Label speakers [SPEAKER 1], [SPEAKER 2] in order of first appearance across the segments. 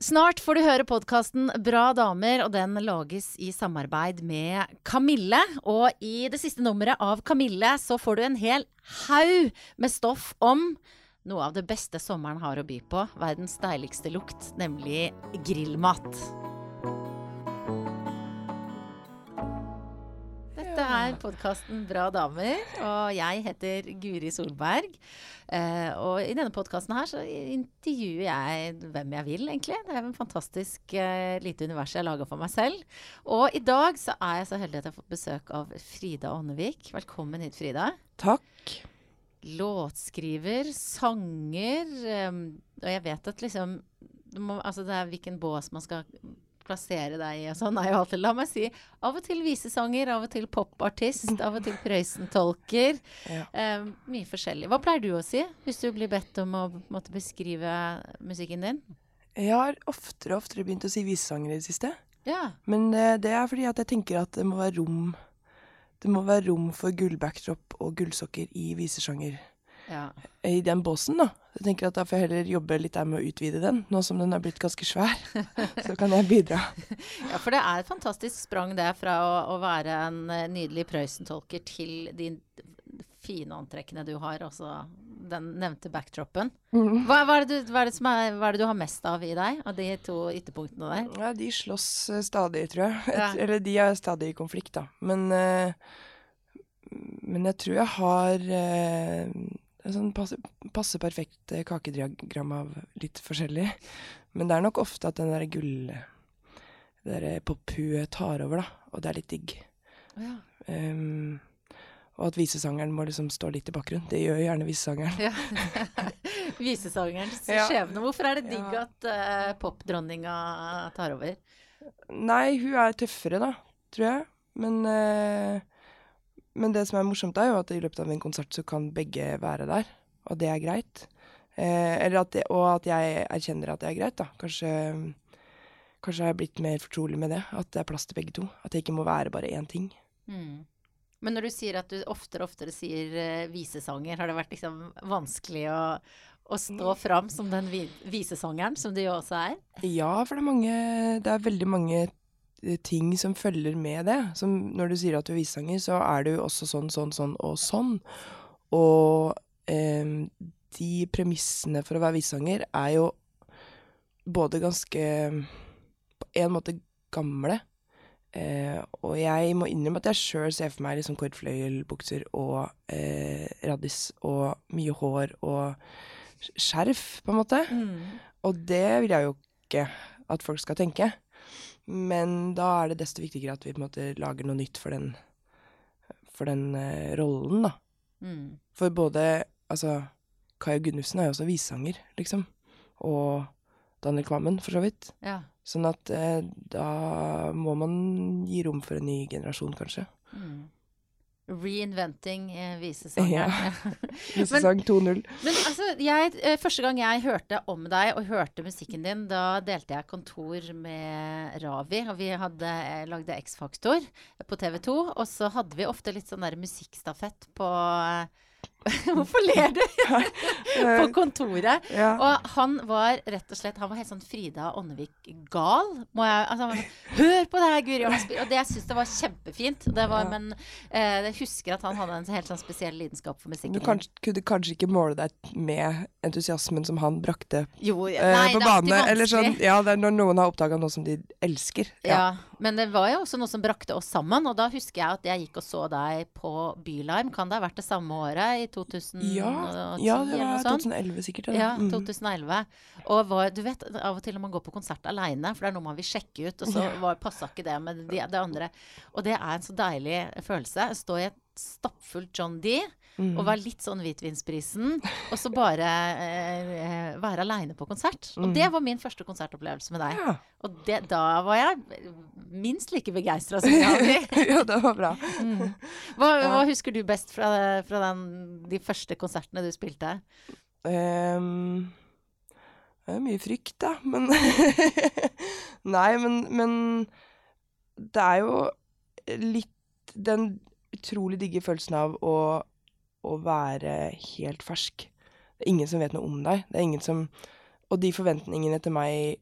[SPEAKER 1] Snart får du høre podkasten Bra damer, og den lages i samarbeid med Kamille. Og i det siste nummeret av Kamille så får du en hel haug med stoff om noe av det beste sommeren har å by på. Verdens deiligste lukt, nemlig grillmat. Dette er podkasten Bra damer, og jeg heter Guri Solberg. Eh, og i denne podkasten her så intervjuer jeg hvem jeg vil, egentlig. Det er en fantastisk eh, lite univers jeg har laga for meg selv. Og i dag så er jeg så heldig at jeg har fått besøk av Frida Ånnevik. Velkommen hit, Frida.
[SPEAKER 2] Takk.
[SPEAKER 1] Låtskriver, sanger. Eh, og jeg vet at liksom må, Altså det er hvilken bås man skal plassere deg i og sånn, er jo alltid La meg si av og til visesanger, av og til popartist, av og til Prøysen-tolker.
[SPEAKER 2] Ja.
[SPEAKER 1] Um, mye forskjellig. Hva pleier du å si hvis du blir bedt om å måtte beskrive musikken din?
[SPEAKER 2] Jeg har oftere og oftere begynt å si visesanger i det siste.
[SPEAKER 1] Ja.
[SPEAKER 2] Men uh, det er fordi at jeg tenker at det må være rom Det må være rom for gullbackdrop og gullsokker i visesanger.
[SPEAKER 1] Ja.
[SPEAKER 2] I den båsen, da. Jeg tenker at Da får jeg heller jobbe litt der med å utvide den, nå som den er blitt ganske svær. Så kan jeg bidra.
[SPEAKER 1] Ja, for det er et fantastisk sprang det fra å, å være en eh, nydelig Prøysen-tolker til de fine antrekkene du har, også den nevnte backdropen. Hva, hva, er det du, hva, er det som er, hva er det du har mest av i deg, av de to ytterpunktene der?
[SPEAKER 2] Ja, de slåss eh, stadig, tror jeg. Et,
[SPEAKER 1] Ja.
[SPEAKER 2] Eller de er stadig i konflikt, da. Men eh, Men jeg tror jeg har sånn passe, passe perfekt eh, kakediagram av litt forskjellig. Men det er nok ofte at den der gull... Det der pophuet tar over, da. Og det er litt digg.
[SPEAKER 1] Ja.
[SPEAKER 2] um, og at visesangeren må liksom stå litt i bakgrunnen. Det gjør jo gjerne visesangeren.
[SPEAKER 1] Ja. Visesangerens
[SPEAKER 2] Ja.
[SPEAKER 1] skjebne. Hvorfor er det digg at uh, popdronninga tar over?
[SPEAKER 2] Nei, hun er tøffere, da, tror jeg. Men, eh, men det som er morsomt, er jo at i løpet av en konsert så kan begge være der, og det er greit. Eh, eller at det, og at jeg erkjenner at det er greit, da. Kanskje, kanskje har jeg blitt mer fortrolig med det. At det er plass til begge to. At det ikke må være bare én ting.
[SPEAKER 1] Mm. Men når du sier at du oftere og oftere sier uh, visesanger, har det vært liksom vanskelig å, å stå fram som den vi visesangeren som du jo også er?
[SPEAKER 2] Ja, for det er mange Det er veldig mange ting som følger med det. Som når du sier at du er visesanger, så er du også sånn, sånn, sånn og sånn. Og eh, de premissene for å være visesanger er jo både ganske På en måte gamle. Eh, og jeg må innrømme at jeg sjøl ser for meg liksom kordfløyelbukser og eh, raddis og mye hår og skjerf, på en måte. Og det vil jeg jo ikke at folk skal tenke. Men da er det desto viktigere at vi på en måte lager noe nytt for den, for den uh, rollen, da.
[SPEAKER 1] Mm.
[SPEAKER 2] For både Altså, Kai Gunnufsen er jo også vissanger, liksom. Og Daniel Kvammen, for så vidt.
[SPEAKER 1] Ja.
[SPEAKER 2] Sånn at uh, da må man gi rom for en ny generasjon, kanskje.
[SPEAKER 1] Mm. Reinventing eh, visesangeren.
[SPEAKER 2] Ja. Visesang 2.0.
[SPEAKER 1] Men altså, jeg, eh, første gang jeg hørte om deg og hørte musikken din, da delte jeg kontor med Ravi, og vi hadde, eh, lagde X-Faktor på TV 2. Og så hadde vi ofte litt sånn der musikkstafett på Hvorfor ler du? på kontoret.
[SPEAKER 2] Ja.
[SPEAKER 1] Og han var rett og slett Han var helt sånn Frida Ånnevik-gal. Må jeg altså, var sånn, Hør på det her, Guri! Og, og det jeg syns det var kjempefint. Det var,
[SPEAKER 2] Ja.
[SPEAKER 1] Men eh, jeg husker at han hadde en helt sånn spesiell lidenskap for musikken.
[SPEAKER 2] Du kanskje, kunne kanskje ikke måle deg med entusiasmen som han brakte
[SPEAKER 1] Jo,
[SPEAKER 2] eh, på
[SPEAKER 1] det er
[SPEAKER 2] bane. Eller sånn, ja, det er når noen har oppdaga noe som de elsker.
[SPEAKER 1] Ja. men det var jo også noe som brakte oss sammen. Og da husker jeg at jeg gikk og så deg på Bylarm. Kan det ha vært det samme året? I 2010
[SPEAKER 2] Ja, ja, det var
[SPEAKER 1] sånt?
[SPEAKER 2] 2011 sikkert.
[SPEAKER 1] Ja,
[SPEAKER 2] Mm.
[SPEAKER 1] 2011. Og var, du vet, av og til når man går på konsert aleine, for det er noe man vil sjekke ut, og så var, passa ikke det med det, det andre. Og det er en så deilig følelse. Stå i et stappfullt John D.
[SPEAKER 2] Mm.
[SPEAKER 1] Og være litt sånn hvitvinsprisen, og så bare eh, være aleine på konsert. Og det var min første konsertopplevelse med deg.
[SPEAKER 2] Mm. Ja.
[SPEAKER 1] Og det, da var jeg minst like begeistra som jeg var.
[SPEAKER 2] ja, det var bra.
[SPEAKER 1] Hva, hva husker du best fra, fra den, de første konsertene du spilte?
[SPEAKER 2] Um, det er mye frykt, da, men Nei, men, men det er jo litt den utrolig digge følelsen av å, å være helt fersk. Det er ingen som vet noe om deg. Det er ingen som Og de forventningene til meg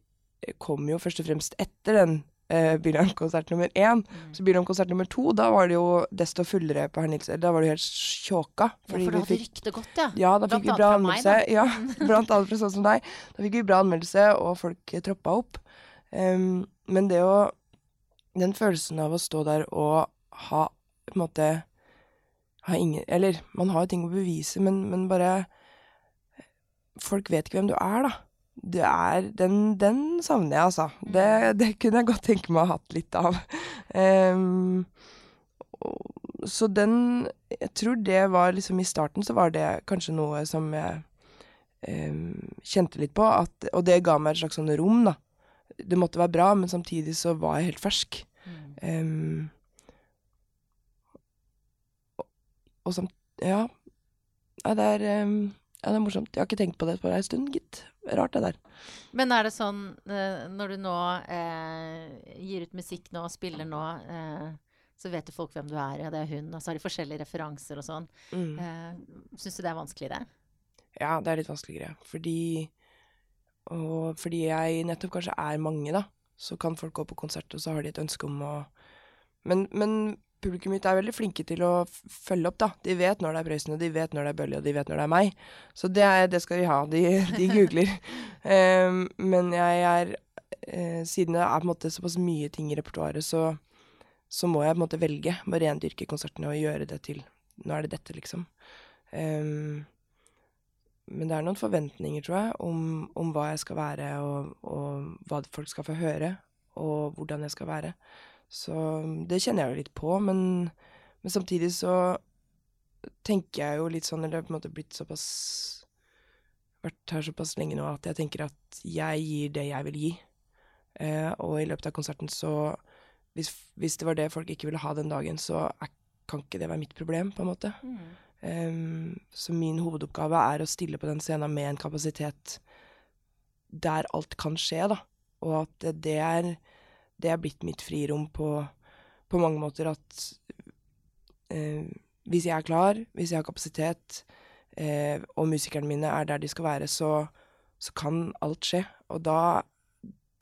[SPEAKER 2] kom jo først og fremst etter den uh, Bylarm-konsert nummer én.
[SPEAKER 1] Mm.
[SPEAKER 2] Så Bylarm-konsert nummer to, da var det jo desto fullere på Herr Nils. Da var det jo helt tjåka.
[SPEAKER 1] Ja, for da hadde ryktet gått, ja.
[SPEAKER 2] Ja, da fikk vi bra
[SPEAKER 1] fra meg,
[SPEAKER 2] anmeldelse. Ja, blant annet fra sånn som deg. Da fikk vi bra anmeldelse, og folk eh, troppa opp. Um, men det å Den følelsen av å stå der og ha på en måte ha ingen Eller man har jo ting å bevise, men, men bare Folk vet ikke hvem du er, da. Du er Den, den savner jeg, altså. Det, det kunne jeg godt tenke meg å ha hatt litt av. Um, så den Jeg tror det var liksom I starten så var det kanskje noe som jeg um, kjente litt på, at, og det ga meg et slags sånn rom, da. Det måtte være bra, men samtidig så var jeg helt fersk.
[SPEAKER 1] Mm.
[SPEAKER 2] Em, og, og samt... Ja. Nei, det er em, ja, det er morsomt. Jeg har ikke tenkt på det på ei stund, gitt. Rart, det der.
[SPEAKER 1] Men er det sånn eh, når du nå eh, gir ut musikk nå og spiller nå, eh, så vet jo folk hvem du er, ja, det er hun, og så har de forskjellige referanser og sånn.
[SPEAKER 2] Mm.
[SPEAKER 1] Eh, Syns du det er vanskeligere?
[SPEAKER 2] Ja, det er litt vanskeligere. Fordi Og fordi jeg nettopp kanskje er mange, da, så kan folk gå på konsert, og så har de et ønske om å Men, men publikum mitt er veldig flinke til å følge opp, da. De vet når det er Prøysen, og de vet når det er Bølle, og de vet når det er meg. Så det, er, det skal de ha. De, de googler. um, men jeg er uh, Siden det er på en måte såpass mye ting i repertoaret, så, så må jeg på en måte velge. Bare rendyrke konsertene og gjøre det til Nå er det dette, liksom. Um, men det er noen forventninger, tror jeg, om, om hva jeg skal være, og, og hva folk skal få høre, og hvordan jeg skal være. Så det kjenner jeg jo litt på, men, men samtidig så tenker jeg jo litt sånn, eller på en måte blitt såpass Vært her såpass lenge nå at jeg tenker at jeg gir det jeg vil gi. Eh, og i løpet av konserten så hvis, hvis det var det folk ikke ville ha den dagen, så er, kan ikke det være mitt problem, på en måte. Ehm, så min hovedoppgave er å stille på den scenen med en kapasitet der alt kan skje, da. Og at det- det er, det er blitt mitt frirom på, på mange måter at eh, hvis jeg er klar, hvis jeg har kapasitet, eh, og musikerne mine er der de skal være, så, så kan alt skje. Og da,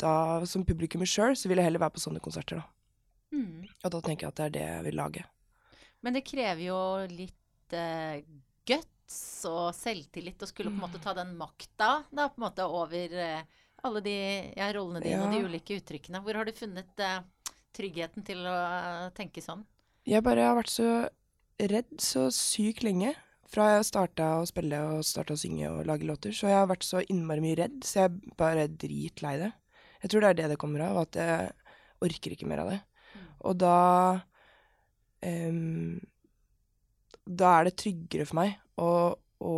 [SPEAKER 2] da som publikummer sjøl, så vil jeg heller være på sånne konserter, da.
[SPEAKER 1] Mm.
[SPEAKER 2] Og da tenker jeg at det er det jeg vil lage.
[SPEAKER 1] Men det krever jo litt eh, guts og selvtillit å skulle på en måte ta den makta da, på en måte over eh, alle de ja, rollene dine og de ulike uttrykkene. Hvor har du funnet uh, tryggheten til å uh, tenke sånn?
[SPEAKER 2] Jeg bare har vært så redd så sykt lenge. Fra jeg starta å spille og starta å synge og lage låter, så jeg har vært så innmari mye redd, så jeg er bare dritlei det. Jeg tror det er det det kommer av, at jeg orker ikke mer av det. Og da um, Da er det tryggere for meg å, å,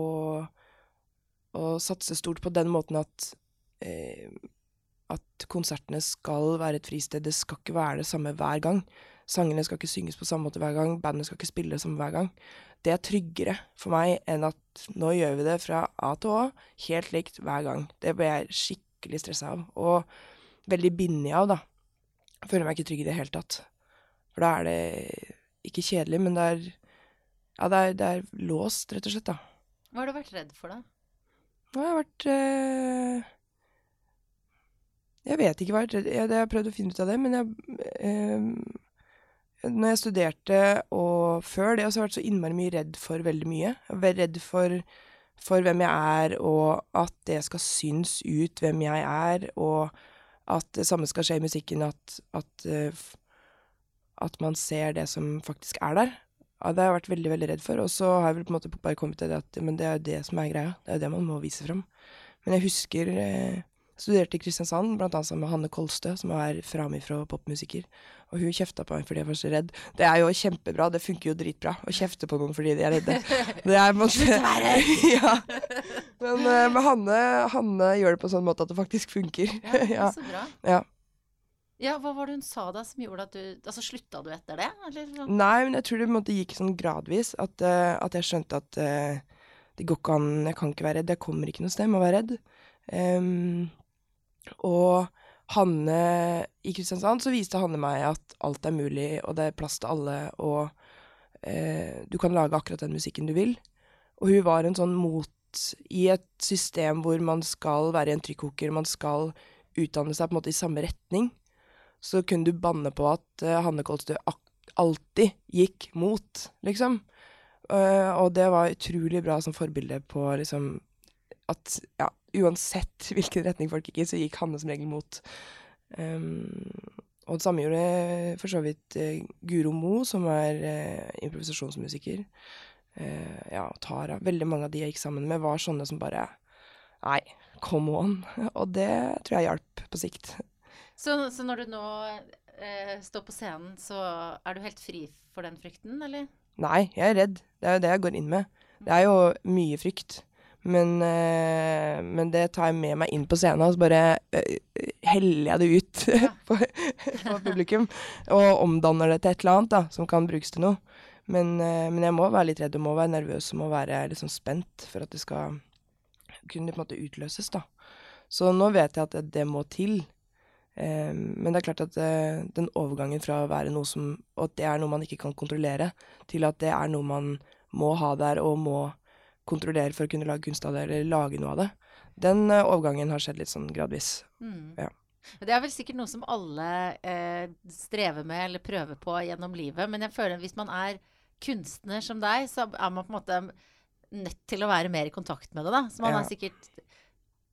[SPEAKER 2] å satse stort på den måten at eh, at konsertene skal være et fristed. Det skal ikke være det samme hver gang. Sangene skal ikke synges på samme måte hver gang. Bandet skal ikke spille det samme hver gang. Det er tryggere for meg enn at nå gjør vi det fra A til Å, helt likt hver gang. Det blir jeg skikkelig stressa av. Og veldig bindig av, da. Jeg føler meg ikke trygg i det hele tatt. For da er det ikke kjedelig, men det er Ja, det er, det er låst, rett og slett, da.
[SPEAKER 1] Hva har du vært redd for, da?
[SPEAKER 2] Nå har jeg vært eh, Jeg vet ikke hva jeg er jeg, har prøvd å finne ut av det, men jeg eh, Når jeg studerte og før det, så har jeg vært så innmari mye redd for veldig mye. Jeg vært redd for, for hvem jeg er, og at det skal synes ut hvem jeg er, og at det samme skal skje i musikken, at, at, eh, at man ser det som faktisk er der. Ja, det har jeg vært veldig veldig redd for. Og så har jeg vel på en måte bare kommet til det at men det er jo det som er greia. Det er jo det man må vise fram. Men jeg husker eh, studerte i Kristiansand, blant annet sammen med Hanne Kolstø, som er framifrå popmusiker. Og hun kjefta på meg fordi jeg var så redd. Det er jo kjempebra, det funker jo dritbra å kjefte på noen fordi de er redde. Det er måtte... ja. Men eh, med Hanne, Hanne gjør det på en sånn måte at det faktisk funker.
[SPEAKER 1] Ja,
[SPEAKER 2] ja.
[SPEAKER 1] Så bra.
[SPEAKER 2] Ja.
[SPEAKER 1] Ja, hva var det hun sa da som gjorde at du Altså, slutta du etter det? Eller? sånn?
[SPEAKER 2] Nei, men jeg tror det måte gikk sånn gradvis. At, uh, at jeg skjønte at uh, det går ikke an Jeg kan ikke være redd. Jeg kommer ikke noe sted med å være redd. Em, og Hanne I Kristiansand så viste Hanne meg at alt er mulig, og det er plass til alle, og eh, du kan lage akkurat den musikken du vil. Og hun var en sånn mot i et system hvor man skal være en trykkoker, man skal utdanne seg på en måte i samme retning, så kunne du banne på at uh, Hanne Kolstø alltid gikk mot, liksom. Uh, og det var utrolig bra som forbilde på liksom at ja, uansett hvilken retning folk gikk i, så gikk Hanne som regel mot. Um, og det samme gjorde for så vidt uh, Guro Mo, som er uh, improvisasjonsmusiker. Uh, ja, Tara. Veldig mange av de jeg gikk sammen med, var sånne som bare Nei, come on. Og det tror jeg hjalp på sikt.
[SPEAKER 1] Så, så når du nå står på scenen, så er du helt fri for den frykten, eller?
[SPEAKER 2] Nei, jeg er redd. Det er jo det jeg går inn med. Det er jo mye frykt. Men, øh, men, det tar jeg med meg inn på scenen, og så bare øh, heller jeg det ut ja. på, på, publikum. Og omdanner det til et eller annet da, som kan brukes til noe. Men, øh, men, jeg må være litt redd og må være nervøs og må være litt sånn spent for at det skal kunne på en måte utløses. da. Så nå vet jeg at det, det må til. Um, men det er klart at uh, den overgangen fra å være noe som Og at det er noe man ikke kan kontrollere, til at det er noe man må ha der og må kontrollere for å kunne lage kunst av det, eller lage noe av det. Den uh, overgangen har skjedd litt sånn gradvis. Mm. Ja.
[SPEAKER 1] Det er vel sikkert noe som alle eh, strever med eller prøver på gjennom livet. Men jeg føler at hvis man er kunstner som deg, så er man på en måte nødt til å være mer i kontakt med det. da. Så man ja. er sikkert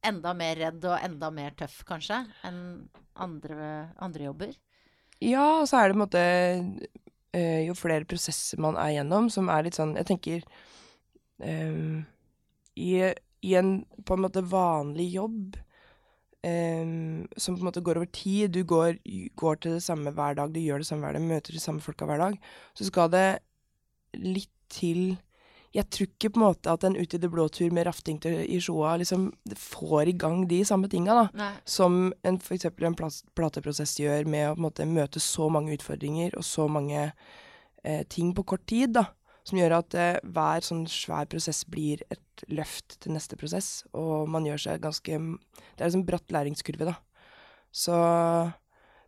[SPEAKER 1] enda mer redd og enda mer tøff, kanskje, enn andre, andre jobber.
[SPEAKER 2] Ja, og så er det på en måte øh, Jo flere prosesser man er gjennom, som er litt sånn Jeg tenker um, i, i, en på en måte vanlig jobb um, som på en måte går over tid, du går, går, til det samme hver dag, du gjør det samme hver dag, møter de samme folka hver dag, så skal det litt til jeg tror ikke på en måte at en Ut i det blå tur med rafting til, i Sjoa liksom får i gang de samme tinga, da. Nei. Som en, for eksempel en plateprosess gjør med å på en måte møte så mange utfordringer og så mange eh, ting på kort tid, da som gjør at eh, hver sånn svær prosess blir et løft til neste prosess. Og man gjør seg ganske Det er en sånn bratt læringskurve, da. Så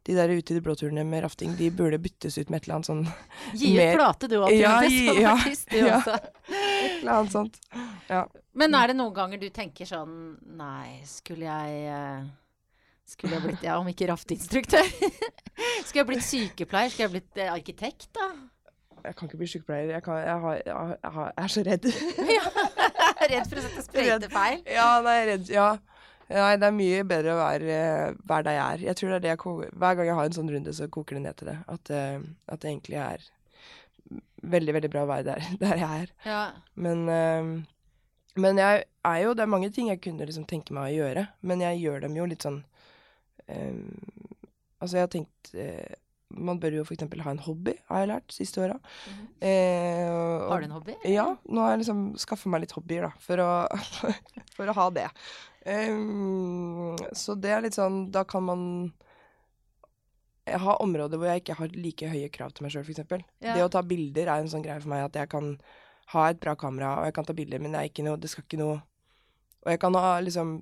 [SPEAKER 2] de der ute i de blåturene med rafting, de burde byttes ut med et eller annet sånn
[SPEAKER 1] Gi ut plate du òg,
[SPEAKER 2] ja, gi, ja, ja, Et eller annet sånt. Ja.
[SPEAKER 1] Men er det noen ganger du tenker sånn Nei, skulle jeg uh, Skulle jeg blitt, ja, om ikke raftinstruktør? skulle jeg blitt sykepleier? Skulle jeg blitt uh, arkitekt, da?
[SPEAKER 2] Jeg kan ikke bli sykepleier. Jeg, kan, jeg, har, jeg, har, jeg er så redd.
[SPEAKER 1] redd for å sette sprøytefeil?
[SPEAKER 2] Ja, nei, redd, ja. Nei, det er mye bedre å være, være der jeg er. Jeg tror det er det jeg Hver gang jeg har en sånn runde, så koker det ned til det. At, uh, at det egentlig er veldig, veldig bra å være der, der jeg er. Ja. Men, uh, men jeg er jo Det er mange ting jeg kunne liksom tenke meg å gjøre, men jeg gjør dem jo litt sånn um, Altså, jeg har tenkt man bør jo f.eks. ha en hobby, har jeg lært siste åra.
[SPEAKER 1] Mm. Eh, har du en hobby?
[SPEAKER 2] Ja, nå har jeg liksom skaffa meg litt hobbyer, da, for å, for å ha det. Um, så det er litt sånn Da kan man Jeg har områder hvor jeg ikke har like høye krav til meg sjøl, f.eks. Ja. Det å ta bilder er en sånn greie for meg at jeg kan ha et bra kamera, og jeg kan ta bilder, men det er ikke noe Det skal ikke noe Og jeg kan ha liksom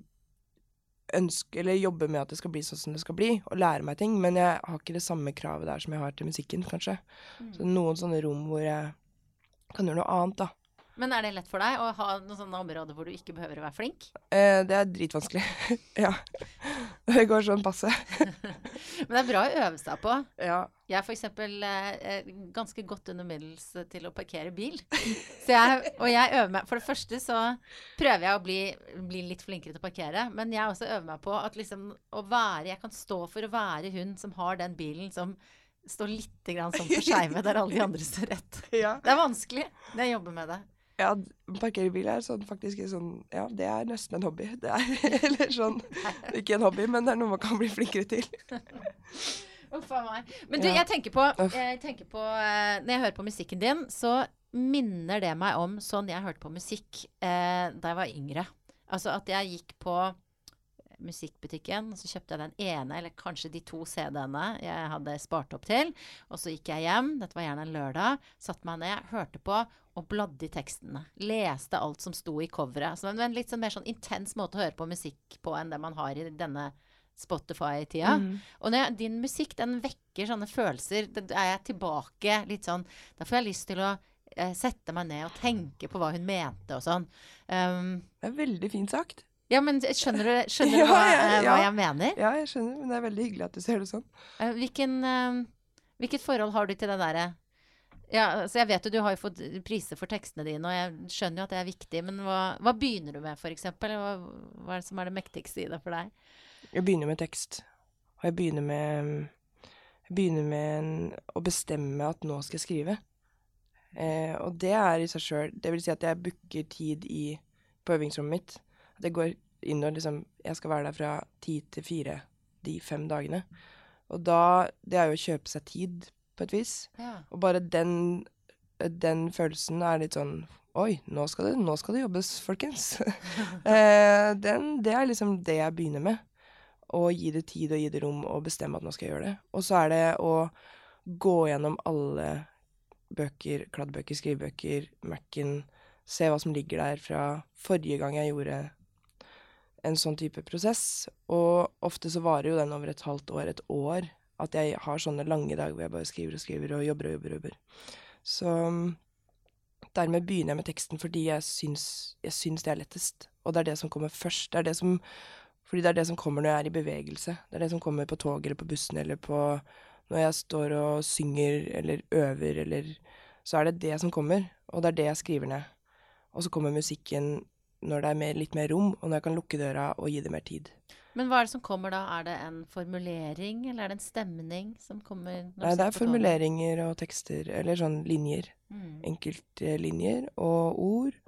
[SPEAKER 2] ønske, eller jobbe med at det skal bli sånn som det skal bli, og lære meg ting, men jeg har ikke det samme kravet der som jeg har til musikken, kanskje. Mm. Så noen sånne rom hvor jeg kan gjøre noe annet, da.
[SPEAKER 1] Men er det lett for deg å ha noen sånne områder hvor du ikke behøver å være flink?
[SPEAKER 2] Eh, det er dritvanskelig. ja. Det går sånn passe.
[SPEAKER 1] Men det er bra å øve seg på.
[SPEAKER 2] Ja.
[SPEAKER 1] Jeg er f.eks. Eh, ganske godt under middels til å parkere bil. Jeg, og jeg øver meg For det første så prøver jeg å bli, bli, litt flinkere til å parkere. Men jeg også øver meg på at liksom å være Jeg kan stå for å være hun som har den bilen som står litt grann sånn på skeive der alle de andre står rett. Ja. Det er vanskelig. Jeg jobber med det.
[SPEAKER 2] Ja, parkere bil er sånn, faktisk sånn Ja, det er nesten en hobby. Det er Eller sånn Ikke en hobby, men det er noe man kan bli flinkere til.
[SPEAKER 1] Uff a meg. Men du, jeg tenker på, jeg tenker på uh, Når jeg hører på musikken din, så minner det meg om sånn jeg hørte på musikk uh, da jeg var yngre. Altså at jeg gikk på musikkbutikken, og så kjøpte jeg den ene, eller kanskje de to CD-ene jeg hadde spart opp til. Og så gikk jeg hjem, dette var gjerne en lørdag, satte meg ned, hørte på og bladde i tekstene. Leste alt som sto i coveret. Så det var en litt sånn mer sånn intens måte å høre på musikk på enn det man har i denne Spotify-tida. Mm. Og jeg, din musikk, den vekker sånne følelser. Da er jeg tilbake litt sånn Da får jeg lyst til å eh, sette meg ned og tenke på hva hun mente og sånn. Um,
[SPEAKER 2] det er veldig fint sagt.
[SPEAKER 1] Ja, men skjønner du, skjønner du hva,
[SPEAKER 2] ja,
[SPEAKER 1] eh, hva jeg mener?
[SPEAKER 2] Ja, jeg skjønner, men det er veldig hyggelig at du ser det sånn.
[SPEAKER 1] Eh, Hvilken, eh, hvilket forhold har du til det derre ja, så Jeg vet jo du har jo fått priser for tekstene dine, og jeg skjønner jo at det er viktig. Men hva, hva begynner du med, f.eks.? Hva, hva er det som er det mektigste i det for deg?
[SPEAKER 2] Jeg begynner med tekst. Og jeg begynner med Jeg begynner med en, å bestemme at nå skal jeg skrive. Eh, og det er i seg sjøl Det vil si at jeg booker tid i, på øvingsrommet mitt. Jeg går inn og liksom Jeg skal være der fra ti til fire de fem dagene. Og da Det er jo å kjøpe seg tid, på et vis.
[SPEAKER 1] Ja.
[SPEAKER 2] Og bare den, den følelsen er litt sånn Oi, nå skal det, nå skal det jobbes, folkens. eh, den, det er liksom det jeg begynner med. Å gi det tid og gi det rom og bestemme at nå skal jeg gjøre det. Og så er det å gå gjennom alle bøker, kladdbøker, skrivebøker, Mac-en, se hva som ligger der fra forrige gang jeg gjorde en sånn type prosess. Og ofte så varer jo den over et halvt år, et år. At jeg har sånne lange dager hvor jeg bare skriver og skriver og jobber og jobber og jobber. Så mm, dermed begynner jeg med teksten fordi jeg syns, jeg syns det er lettest. Og det er det som kommer først. Det er det som, fordi det er det som kommer når jeg er i bevegelse. Det er det som kommer på toget eller på bussen eller på når jeg står og synger eller øver eller Så er det det som kommer, og det er det jeg skriver ned. Og så kommer musikken når det er mer, litt mer rom, og når jeg kan lukke døra og gi det mer tid.
[SPEAKER 1] Men hva er det som kommer da? Er det en formulering, eller er det en stemning som kommer?
[SPEAKER 2] Nei, det er formuleringer og tekster, eller sånn linjer.
[SPEAKER 1] Mm.
[SPEAKER 2] Enkeltlinjer og ord.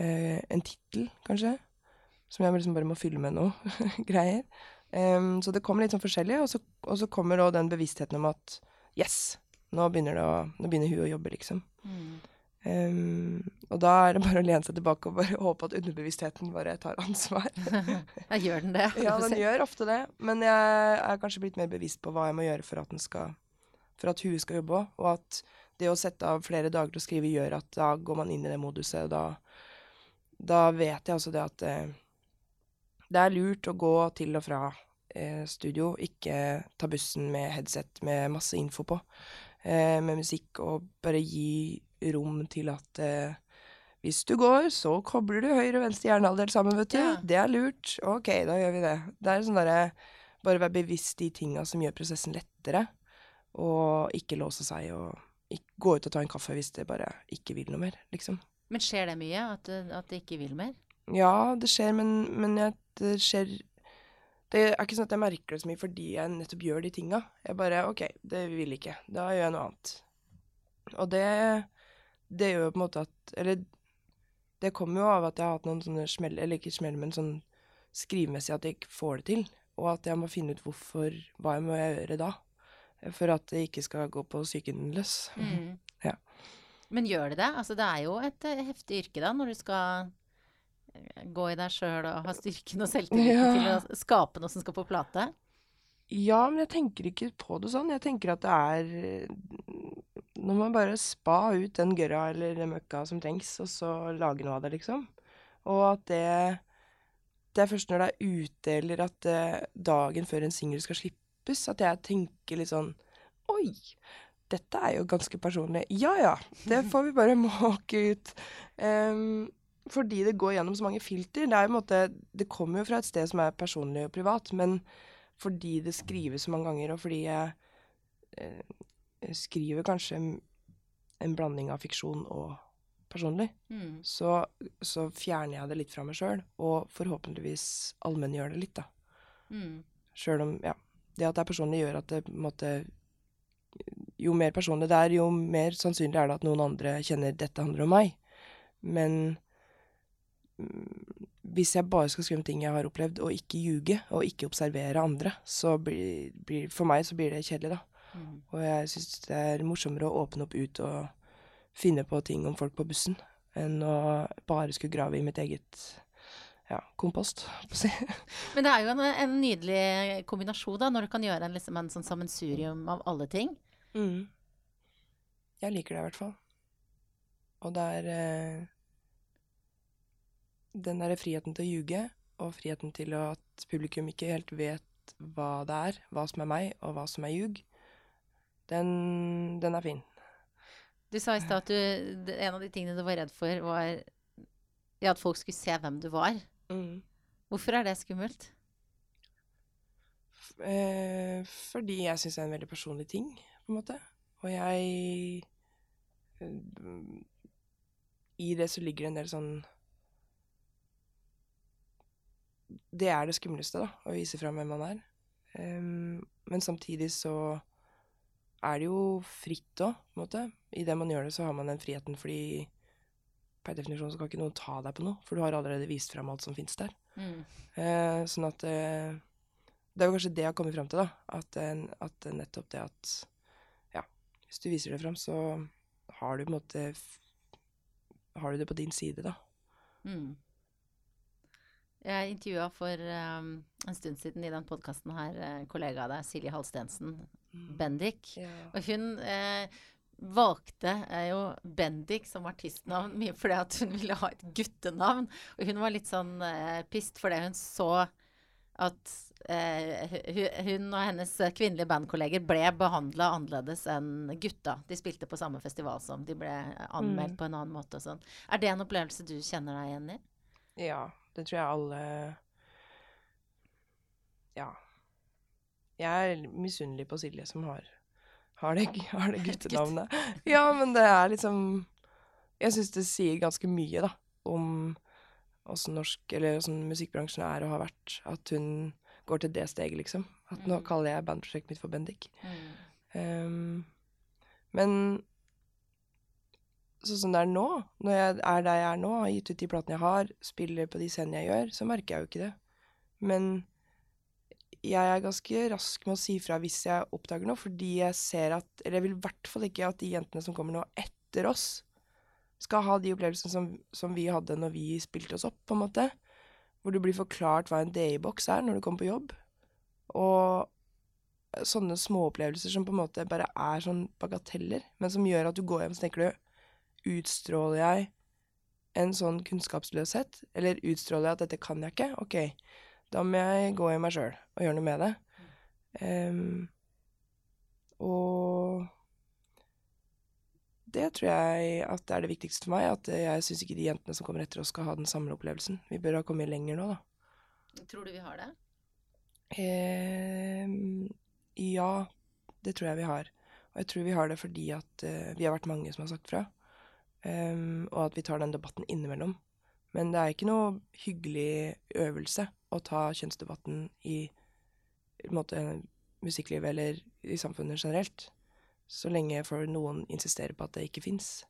[SPEAKER 2] Eh, en tittel, kanskje, som jeg liksom bare må fylle med noe greier. Um, så det kommer litt sånn forskjellig, og så, og så kommer òg den bevisstheten om at yes, nå begynner, det å, nå begynner hun å jobbe, liksom.
[SPEAKER 1] Mm.
[SPEAKER 2] Em, og da er det bare å lene seg tilbake og bare håpe at underbevisstheten bare tar ansvar.
[SPEAKER 1] Ja, gjør den det?
[SPEAKER 2] Ja, den gjør ofte det, men jeg er kanskje blitt mer bevisst på hva jeg må gjøre for at den skal For at huet skal jobbe òg, og at det å sette av flere dager til å skrive gjør at da går man inn i det moduset, og da, da vet jeg altså det at eh, det er lurt å gå til og fra eh, studio, ikke ta bussen med headset med masse info på, eh, med musikk, og bare gi rom til at eh, hvis du går, så kobler du høyre og venstre hjernehalvdel sammen, vet du.
[SPEAKER 1] Ja.
[SPEAKER 2] Det er lurt. Ok, da gjør vi det. Det er sånn derre Bare være bevisst de tinga som gjør prosessen lettere, og ikke låse seg og ikke, gå ut og ta en kaffe hvis det bare ikke vil noe mer, liksom.
[SPEAKER 1] Men skjer det mye? At, at det ikke vil mer?
[SPEAKER 2] Ja, det skjer, men, men jeg, det skjer Det er ikke sånn at jeg merker det så mye fordi jeg nettopp gjør de tinga. Jeg bare OK, det vil ikke. Da gjør jeg noe annet. Og det Det gjør jo på en måte at Eller det kommer jo av at jeg har hatt noen sånne smell, eller ikke smell, men sånn skrivemessig at jeg ikke får det til. Og at jeg må finne ut hvorfor Hva jeg må gjøre da. For at det ikke skal gå på psyken løs.
[SPEAKER 1] Mm.
[SPEAKER 2] Ja.
[SPEAKER 1] Men gjør det det? Altså, det er jo et eh, heftig yrke da, når du skal eh, gå i deg sjøl og ha styrken og selvtilliten
[SPEAKER 2] Ja.
[SPEAKER 1] til å skape noe som skal på plate.
[SPEAKER 2] Ja, men jeg tenker ikke på det sånn. Jeg tenker at det er Nå må man bare spa ut den gørra eller den møkka som trengs, og så lage noe av det, liksom. Og at det Det er først når det er ute, eller at eh, dagen før en singel skal slippes, at jeg tenker litt sånn Oi! Dette er jo ganske personlig. Ja ja, det får vi bare måke ut. Um, fordi det går gjennom så mange filter. Det måte Det kommer jo fra et sted som er personlig og privat, men fordi det skrives så mange ganger, og fordi jeg eh, skriver kanskje en blanding av fiksjon og personlig,
[SPEAKER 1] Mm.
[SPEAKER 2] så, så fjerner jeg det litt fra meg sjøl, og forhåpentligvis allmenngjør det litt, da.
[SPEAKER 1] Mm.
[SPEAKER 2] Sjøl om, ja Det at det er personlig, gjør at det på en måte Jo mer personlig det er, jo mer sannsynlig er det at noen andre kjenner 'dette handler om meg'. Men mm, hvis jeg bare skal skrive om ting jeg har opplevd, og ikke ljuge, og ikke observere andre, så blir, blir For meg så blir det kjedelig, da.
[SPEAKER 1] Mm.
[SPEAKER 2] Og jeg syns det er morsommere å åpne opp ut og finne på ting om folk på bussen, enn å bare skulle grave i mitt eget ja, kompost.
[SPEAKER 1] Men det er jo en, en nydelig kombinasjon da, når du kan gjøre en, liksom, en sånn sammensurium av alle ting.
[SPEAKER 2] Mm. Jeg liker det i hvert fall. Og det er eh, den derre friheten til å ljuge, og friheten til at publikum ikke helt vet hva det er, hva som er meg, og hva som er ljug, den, den er fin.
[SPEAKER 1] Du sa i stad at du, en av de tingene du var redd for, var ja, at folk skulle se hvem du var.
[SPEAKER 2] Mm.
[SPEAKER 1] Hvorfor er det skummelt?
[SPEAKER 2] Eh, fordi jeg syns det er en veldig personlig ting, på en måte. Og jeg eh, I det så ligger det en del sånn Det er det skumleste, da, å vise fram hvem man er. Um, men samtidig så er det jo fritt òg, på en måte. I det man gjør det, så har man den friheten fordi per definisjon så kan ikke noen ta deg på noe, for du har allerede vist fram alt som fins der. Mm. Eh, sånn at eh, Det er jo kanskje det jeg har kommet fram til, da. At, eh, at, nettopp det at Ja, hvis du viser det fram, så har du på en måte Har du det på din side, da. Mm.
[SPEAKER 1] Jeg intervjua for um, en stund siden i den podkasten her en kollega av deg, Silje Halstensen mm. Bendik. Ja. Og hun eh, valgte eh, jo Bendik som artistnavn mye fordi at hun ville ha et guttenavn. Og hun var litt sånn eh, pissed fordi hun så at eh, hun og hennes kvinnelige bandkolleger ble behandla annerledes enn gutta. De spilte på samme festival som de ble anmeldt mm. på en annen måte og sånn. Er det en opplevelse du kjenner deg igjen i?
[SPEAKER 2] Ja, det tror jeg alle Ja. Jeg er misunnelig på Silje som har har det, har det guttenavnet. Ja, men det er liksom Jeg syns det sier ganske mye, da, om åssen norsk, eller åssen musikkbransjen er og har vært. At hun går til det steget, liksom. At nå mm. kaller jeg bandprosjektet mitt for Bendik. Mm. Um, men sånn som det er nå, når jeg er der jeg er nå, har gitt ut de platene jeg har, spiller på de scenene jeg gjør, så merker jeg jo ikke det. Men jeg er ganske rask med å si fra hvis jeg oppdager noe, fordi jeg ser at Eller jeg vil i hvert fall ikke at de jentene som kommer nå etter oss, skal ha de opplevelsene som, som, vi hadde når vi spilte oss opp, på en måte. Hvor du blir forklart hva en DI-boks er når du kommer på jobb. Og sånne småopplevelser som på en måte bare er sånn bagateller, men som gjør at du går hjem og tenker du Utstråler jeg en sånn kunnskapsløshet? Eller utstråler jeg at dette kan jeg ikke? Ok, da må jeg gå i meg sjøl og gjøre noe med det. Um, og det tror jeg at det er det viktigste for meg. At jeg syns ikke de jentene som kommer etter oss, skal ha den samme opplevelsen. Vi bør ha kommet lenger nå, da.
[SPEAKER 1] Tror du vi har det?
[SPEAKER 2] Um, ja, det tror jeg vi har. Og jeg tror vi har det fordi at uh, vi har vært mange som har sagt fra. Um, og at vi tar den debatten innimellom. Men det er ikke noe hyggelig øvelse å ta kjønnsdebatten i måte, musikklivet eller i samfunnet generelt. Så lenge for noen insisterer på at det ikke fins.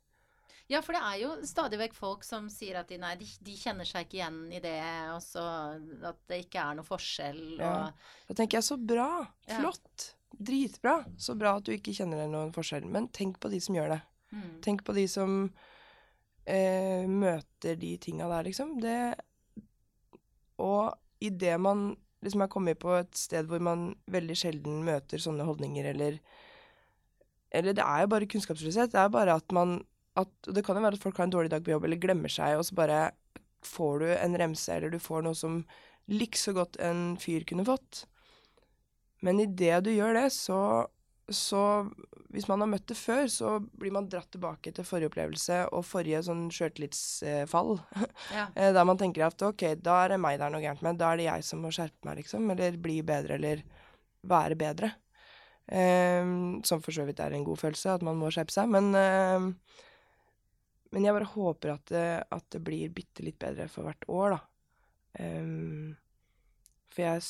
[SPEAKER 1] Ja, for det er jo stadig vekk folk som sier at de, nei, de, de kjenner seg ikke igjen i det, og så at det ikke er noe forskjell. Og... Ja.
[SPEAKER 2] Da tenker jeg så bra! Flott! Ja. Dritbra! Så bra at du ikke kjenner noen forskjell. Men tenk på de som gjør det. Mm. Tenk på de som eh, møter de tinga der, liksom. Det Og idet man liksom er kommet på et sted hvor man veldig sjelden møter sånne holdninger, eller Eller det er jo bare kunnskapsløshet. Det er bare at man at, Det kan jo være at folk har en dårlig dag på jobb, eller glemmer seg, og så bare får du en remse, eller du får noe som likså godt en fyr kunne fått. Men idet du gjør det, så så hvis man har møtt det før, så blir man dratt tilbake til forrige opplevelse og forrige sånn sjøltillitsfall. Ja. Eh, der man tenker at ok, da er det meg det er noe gærent med. Da er det jeg som må skjerpe meg, liksom. Eller bli bedre, eller være bedre. Um, som for så vidt er en god følelse, at man må skjerpe seg. Men, um, men jeg bare håper at det, at det blir bitte litt bedre for hvert år, da. Um, for jeg,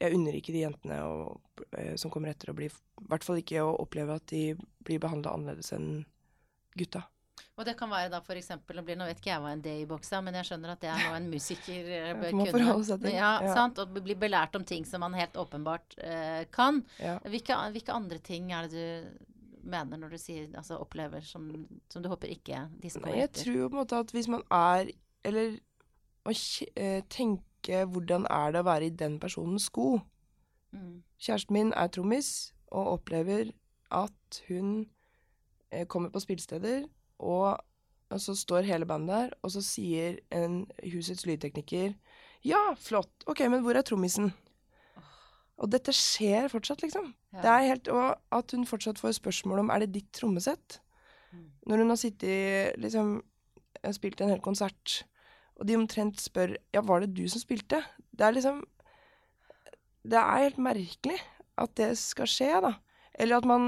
[SPEAKER 2] jeg unner ikke de jentene å, eh, som kommer etter, å bli I hvert fall ikke å oppleve at de blir behandla annerledes enn gutta.
[SPEAKER 1] Og det kan være da for eksempel, Nå vet ikke jeg hva en D-boks er, men jeg skjønner at det er noe en musiker eh, bør kunne. Ja, ja. sant? Og bli belært om ting som man helt åpenbart eh, kan. Ja. Hvilke, hvilke, andre ting er det du mener når du sier altså opplever som, som du håper ikke de skal
[SPEAKER 2] komme etter? Jeg tror på en måte at hvis man er Eller å eh, tenke hvordan er det å være i den personens sko. Mm. Kjæresten min er trommis og opplever at hun eh, kommer på spillesteder, og, og, så står hele bandet der, og så sier en husets lydtekniker Ja, flott, ok, men hvor er trommisen? Og dette skjer fortsatt, liksom. Ja. Det er helt, og at hun fortsatt får spørsmål om er det ditt trommesett. Mm. Når hun har sittet liksom spilt en hel konsert, og de omtrent spør ja, var det du som spilte? Det er liksom Det er helt merkelig at det skal skje, da. Eller at man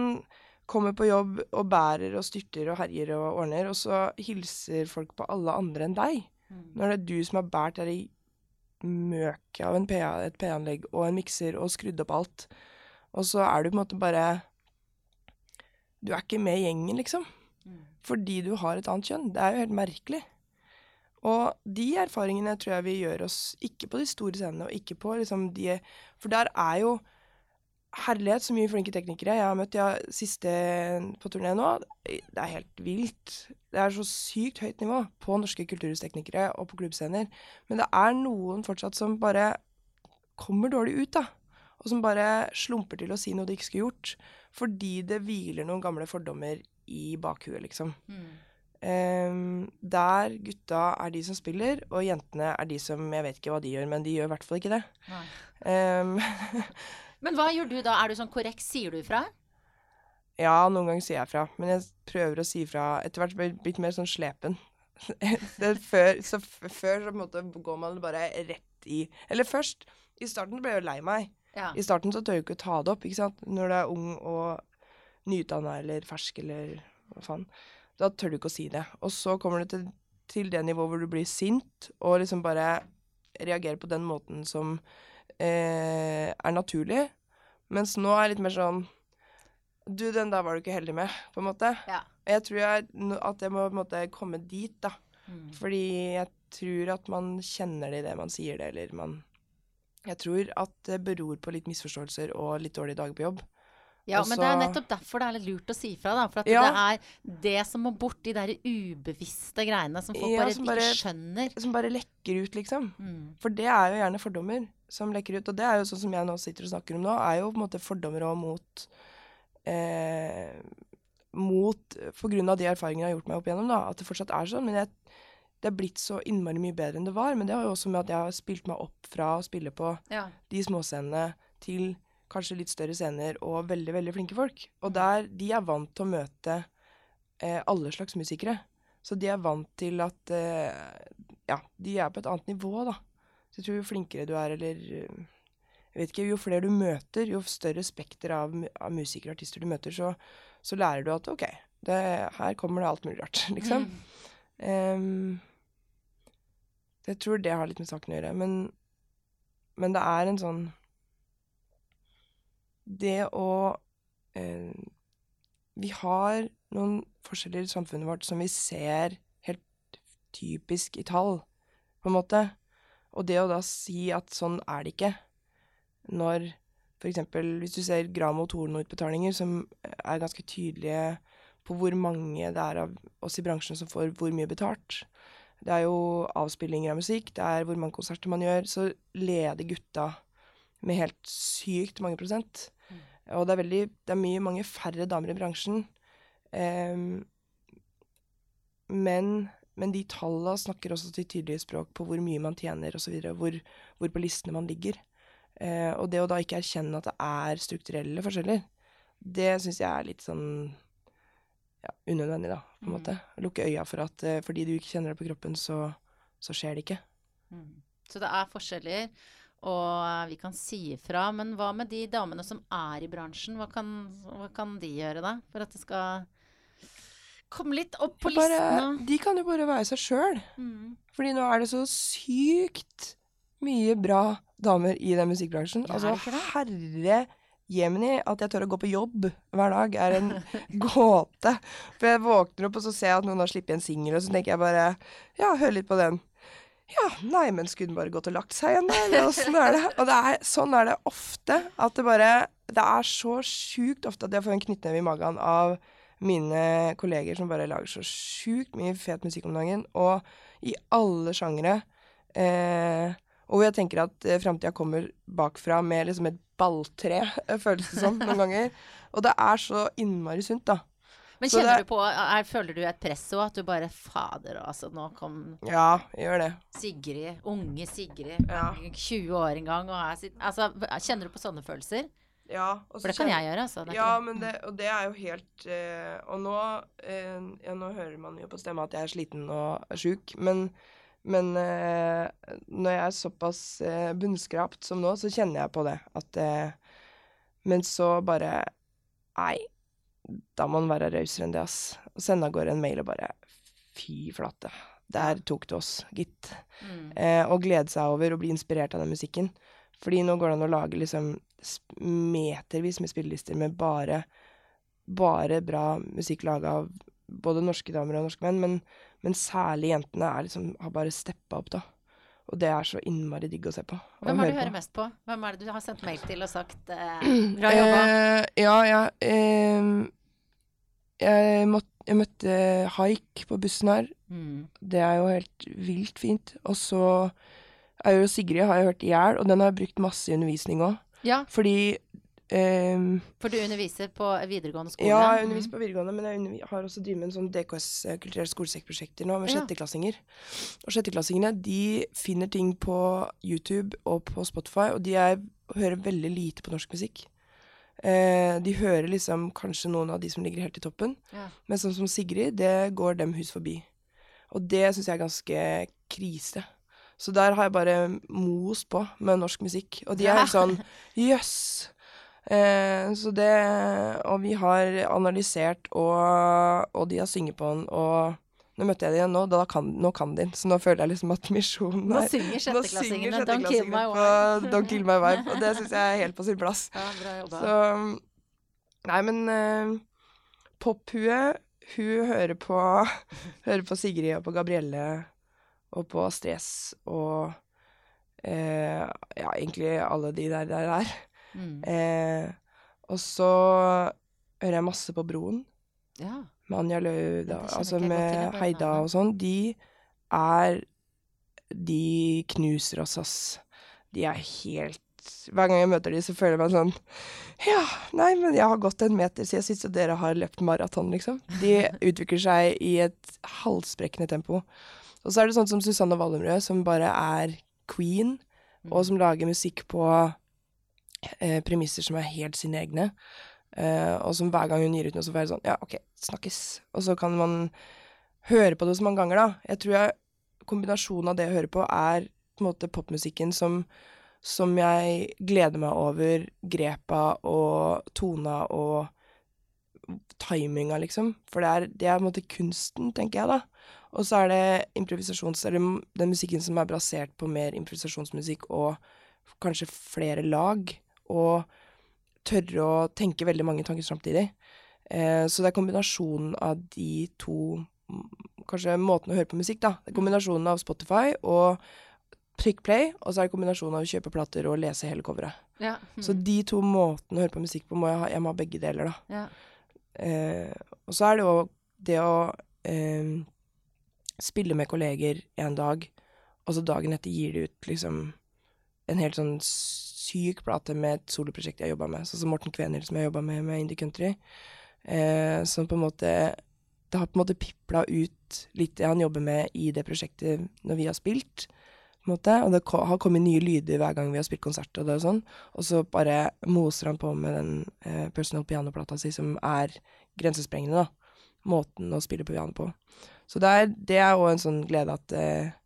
[SPEAKER 2] kommer på jobb og bærer og styrter og herjer og ordner, og så hilser folk på alle andre enn deg.
[SPEAKER 1] Mm.
[SPEAKER 2] Når det er du som har båret det i møket av en PA, et PA-anlegg og en mikser og skrudd opp alt, og så er du på en måte bare Du er ikke med i gjengen, liksom.
[SPEAKER 1] Mm.
[SPEAKER 2] Fordi du har et annet kjønn. Det er jo helt merkelig. Og de erfaringene tror jeg vi gjør oss ikke på de store scenene, og ikke på liksom de For der er jo herlighet så mye flinke teknikere jeg har møtt ja, siste på turné nå. Det er helt vilt. Det er så sykt høyt nivå på norske kulturhusteknikere og på klubbscener. Men det er noen fortsatt som bare kommer dårlig ut, da. Og som bare slumper til å si noe de ikke skulle gjort. Fordi det hviler noen gamle fordommer i bakhuet, liksom.
[SPEAKER 1] Mm.
[SPEAKER 2] Ehm, der gutta er de som spiller, og jentene er de som Jeg vet ikke hva de gjør, men de gjør i hvert fall ikke det. Ehm,
[SPEAKER 1] Men hva gjør du da? Er du sånn korrekt? Sier du ifra?
[SPEAKER 2] ja, noen ganger sier jeg fra, men jeg prøver å si fra etter hvert blir jeg blitt mer sånn slepen. det, før, så før så måte går man bare rett i Eller først, i starten ble jeg jo lei meg.
[SPEAKER 1] Ja.
[SPEAKER 2] I starten så tør jeg ikke å ta det opp, ikke sant. Når du er ung og nyutdanna eller fersk eller hva faen. Da tør du ikke å si det. Og så kommer du til, til det nivået hvor du blir sint og liksom bare reagerer på den måten som eh, er naturlig. Mens nå er jeg litt mer sånn Du, den der var du ikke heldig med, på en måte.
[SPEAKER 1] Ja.
[SPEAKER 2] Jeg tror jeg, at jeg må måte komme dit, da.
[SPEAKER 1] Mm.
[SPEAKER 2] Fordi jeg tror at man kjenner det i det man sier det, eller man Jeg tror at det beror på litt misforståelser og litt dårlig dag på jobb.
[SPEAKER 1] Ja,
[SPEAKER 2] Også,
[SPEAKER 1] men det er nettopp derfor det er litt lurt å si ifra, da. For at
[SPEAKER 2] Ja.
[SPEAKER 1] det er det som må bort, de der ubevisste greiene som folk
[SPEAKER 2] Ja,
[SPEAKER 1] bare
[SPEAKER 2] som
[SPEAKER 1] ikke skjønner.
[SPEAKER 2] Som bare lekker ut, liksom.
[SPEAKER 1] Mm.
[SPEAKER 2] For det er jo gjerne fordommer som lekker ut. Og det er jo sånn som jeg nå sitter og snakker om nå, er jo på en måte fordommer og mot eh, Mot På grunn av de erfaringene jeg har gjort meg opp igjennom, da. At det fortsatt er sånn. Men jeg, det er blitt så innmari mye bedre enn det var. Men det har jo også med at jeg har spilt meg opp fra å spille på
[SPEAKER 1] Ja.
[SPEAKER 2] de småscenene til kanskje litt større scener og veldig, veldig flinke folk. Og der, de er vant til å møte eh, alle slags musikere. Så de er vant til at eh, Ja, de er på et annet nivå, da. Så jeg tror jo flinkere du er, eller Jeg vet ikke, jo flere du møter, jo større spekter av, av musikere og artister du møter, så, så lærer du at OK, det, her kommer det alt mulig rart, liksom.
[SPEAKER 1] Mm.
[SPEAKER 2] Um, jeg tror det har litt med saken å gjøre, men, men det er en sånn Det å eh, Vi har noen forskjeller i samfunnet vårt som vi ser helt typisk i tall, på en måte. Og det å da si at sånn er det ikke, når eksempel hvis du ser Gramo Torno-utbetalinger, som er ganske tydelige på hvor mange det er av oss i bransjen som får hvor mye betalt. Det er jo avspillinger av musikk, det er hvor mange konserter man gjør. Så leder gutta med helt sykt mange prosent. Og det er, veldig, det er mye mange færre damer i bransjen. Um, men, men de tallene snakker også til tydelige språk på hvor mye man tjener osv., hvor, hvor på listene man ligger. Uh, og det å da ikke erkjenne at det er strukturelle forskjeller, det syns jeg er litt sånn ja, unødvendig, da, på en
[SPEAKER 1] Mm.
[SPEAKER 2] måte. Lukke øya for at uh, fordi du ikke kjenner det på kroppen, så, så skjer det ikke.
[SPEAKER 1] Mm. Så det er forskjeller, og vi kan si ifra. Men hva med de damene som er i bransjen? Hva kan, hva kan de gjøre da? For at det skal komme litt opp på
[SPEAKER 2] Bare,
[SPEAKER 1] listene?
[SPEAKER 2] de kan jo bare være seg sjøl.
[SPEAKER 1] Mm.
[SPEAKER 2] Fordi nå er det så sykt mye bra damer i den musikkbransjen.
[SPEAKER 1] Ja,
[SPEAKER 2] altså, herre jemini, at jeg tør å gå på jobb hver dag, er en gåte. For jeg våkner opp, og så ser jeg at noen har sluppet en singel, og så tenker jeg bare Ja, hør litt på den. Ja, nei, men skulle den bare gått og lagt seg igjen, da? Åssen er det? Og det er, sånn er det ofte. At det bare Det er så sjukt ofte at jeg får en knyttneve i magen av mine kolleger som bare lager så sjukt mye fet musikk om dagen, og i alle sjangere. Eh, og jeg tenker at eh, framtida kommer bakfra med liksom et balltre, føles det som noen ganger. Og det er så innmari sunt, da.
[SPEAKER 1] Men kjenner
[SPEAKER 2] det-
[SPEAKER 1] du på, er, føler du et press òg? At du bare Fader, altså, nå kom
[SPEAKER 2] Ja, gjør det.
[SPEAKER 1] Sigrid, unge Sigrid,
[SPEAKER 2] Ja.
[SPEAKER 1] 20 år en gang, og er Altså, kjenner du på sånne følelser?
[SPEAKER 2] Ja,
[SPEAKER 1] For det kan jeg gjøre, altså.
[SPEAKER 2] Ja, men det, og det er jo helt eh, Og nå, eh, ja, nå hører man jo på stemma at jeg er sliten og er sjuk, men Men eh, når jeg er såpass bunnskrapt som nå, så kjenner jeg på det. At Men så bare Nei, da må man være rausere enn det, ass. Og sende av gårde en mail og bare Fy flate. Der tok det oss, gitt.
[SPEAKER 1] Mm.
[SPEAKER 2] Eh, og glede seg over å bli inspirert av den musikken. Fordi nå går det an å lage liksom metervis med spillelister med bare bare bra musikk laga av både norske damer og norske menn, men, men særlig jentene er liksom, har bare steppa opp, da. Og det er så innmari digg å se på.
[SPEAKER 1] Hvem er det
[SPEAKER 2] høre
[SPEAKER 1] du
[SPEAKER 2] på.
[SPEAKER 1] mest på? Hvem er det du har sendt mail til og sagt eh, bra jobba?
[SPEAKER 2] Eh, ja, ja. ehm, jeg, måtte, jeg møtte Haik på bussen her.
[SPEAKER 1] Mm.
[SPEAKER 2] Det er jo helt vilt fint. Og så er jo Sigrid har jeg hørt i hjel, og den har jeg brukt masse i undervisning òg.
[SPEAKER 1] Ja,
[SPEAKER 2] Fordi Um,
[SPEAKER 1] for du underviser på videregående skole?
[SPEAKER 2] Ja, jeg
[SPEAKER 1] Mm.
[SPEAKER 2] underviser på videregående, men jeg har også drevet med en sånn DKS eh, kulturelle skolesekkprosjekter nå, med
[SPEAKER 1] Ja.
[SPEAKER 2] sjetteklassinger. Og sjetteklassingene de finner ting på YouTube og på Spotify, og de er, hører veldig lite på norsk musikk. Eh, de hører liksom kanskje noen av de som ligger helt i toppen,
[SPEAKER 1] Ja.
[SPEAKER 2] men sånn som Sigrid, det går dem hus forbi. Og det syns jeg er ganske krise. Så der har jeg bare most på med norsk musikk. Og de er helt sånn Jøss! Eh, så det Og vi har analysert, og, og de har synget på den, og nå møtte jeg dem igjen nå, da kan, nå kan de den. Så nå føler jeg liksom at misjonen er Nå synger
[SPEAKER 1] sjetteklassingene 'Don't Kill My Wife'.
[SPEAKER 2] Don't Kill My Wife, og det syns jeg er helt på sin plass.
[SPEAKER 1] Ja, bra jobba.
[SPEAKER 2] Så Nei, men uh, Pophue, hun hører på Hører på Sigrid og på Gabrielle og på Stress og uh, Ja, egentlig alle de der der. der.
[SPEAKER 1] Mm.
[SPEAKER 2] Uh, og så hører jeg masse på Broen
[SPEAKER 1] Ja.
[SPEAKER 2] Med Anja Løv, da,
[SPEAKER 1] Ja,
[SPEAKER 2] altså
[SPEAKER 1] jeg
[SPEAKER 2] med Heida og sånn. De er De knuser oss, ass. De er helt Hver gang jeg møter de, så føler jeg meg sånn Ja, nei, men jeg har gått en meter siden sist, og dere har løpt maraton, liksom. De utvikler seg i et halsbrekkende tempo. Og så er det sånn som Susanne Wallumrød, som bare er queen,
[SPEAKER 1] Mm.
[SPEAKER 2] og som lager musikk på eh, premisser som er helt sine egne. Eh, og som hver gang hun gir ut noe, så får jeg sånn Ja, OK, snakkes. Og så kan man høre på det så mange ganger, da. Jeg tror jeg kombinasjonen av det jeg hører på, er på en måte popmusikken som som jeg gleder meg over grepa og tona og timinga, liksom. For det er, det er på en måte kunsten, tenker jeg, da. Og så er det improvisasjons... Eller den musikken som er basert på mer improvisasjonsmusikk og kanskje flere lag. Og tørre å tenke veldig mange tanker samtidig. Eh, så det er kombinasjonen av de to mm, Kanskje måten å høre på musikk, da. Det er kombinasjonen av Spotify og trykk play, og så er det kombinasjonen av å kjøpe plater og lese hele coveret.
[SPEAKER 1] Ja. Mm.
[SPEAKER 2] Så de to måtene å høre på musikk på, må jeg ha, jeg må ha begge deler, da.
[SPEAKER 1] ja.
[SPEAKER 2] Eh, og så er det jo det å eh, spille med kolleger en dag, og så dagen etter gir de ut liksom en helt sånn syk plate med et soloprosjekt jeg jobba med, sånn som Morten Kvener, som jeg jobba med med Indie Country. Eh, som på en måte Det har på en måte pipla ut litt det han jobber med i det prosjektet når vi har spilt. På en måte, og det har kommet nye lyder hver gang vi har spilt konsert, og det og sånn. Og så bare moser han på med den eh, personal pianoplata si, som er grensesprengende, da. Måten å spille på piano på. Så det er, det òg en sånn glede at eh,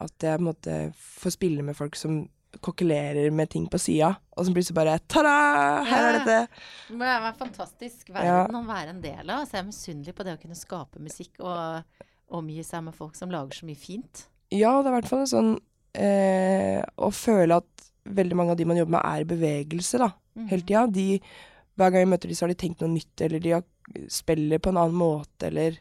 [SPEAKER 2] At jeg på en måte får spille med folk som kokkelerer med ting på sida, og så plutselig bare ta-da! Her er dette!
[SPEAKER 1] Det må være en fantastisk verden å være en del av. Så jeg er misunnelig på det å kunne skape musikk og omgi seg med folk som lager så mye fint.
[SPEAKER 2] Ja, det er i hvert fall sånn eh, Å føle at veldig mange av de man jobber med, er i bevegelse, da.
[SPEAKER 1] mm.
[SPEAKER 2] Hele tida. De, hver gang jeg møter de, så har de tenkt noe nytt, eller de spiller på en annen måte, eller